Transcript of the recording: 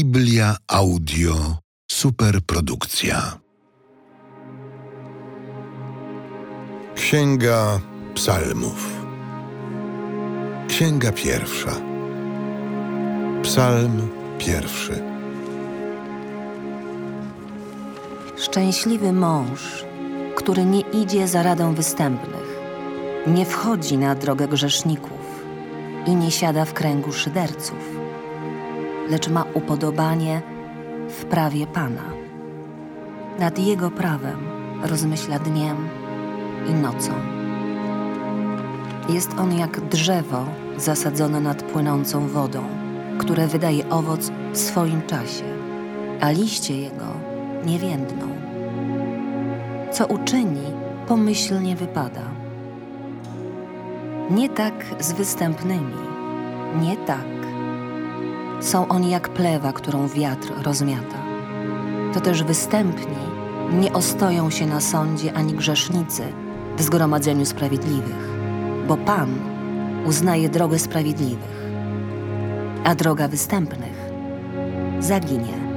Biblia Audio Superprodukcja. Księga Psalmów. Księga pierwsza. Psalm pierwszy. Szczęśliwy mąż, który nie idzie za radą występnych, nie wchodzi na drogę grzeszników i nie siada w kręgu szyderców, lecz ma upodobanie w prawie Pana. Nad Jego prawem rozmyśla dniem i nocą. Jest on jak drzewo zasadzone nad płynącą wodą, które wydaje owoc w swoim czasie, a liście jego nie więdną. Co uczyni, pomyślnie wypada. Nie tak z występnymi, nie tak. Są oni jak plewa, którą wiatr rozmiata. To też występni nie ostoją się na sądzie ani grzesznicy w zgromadzeniu sprawiedliwych, bo Pan uznaje drogę sprawiedliwych, a droga występnych zaginie.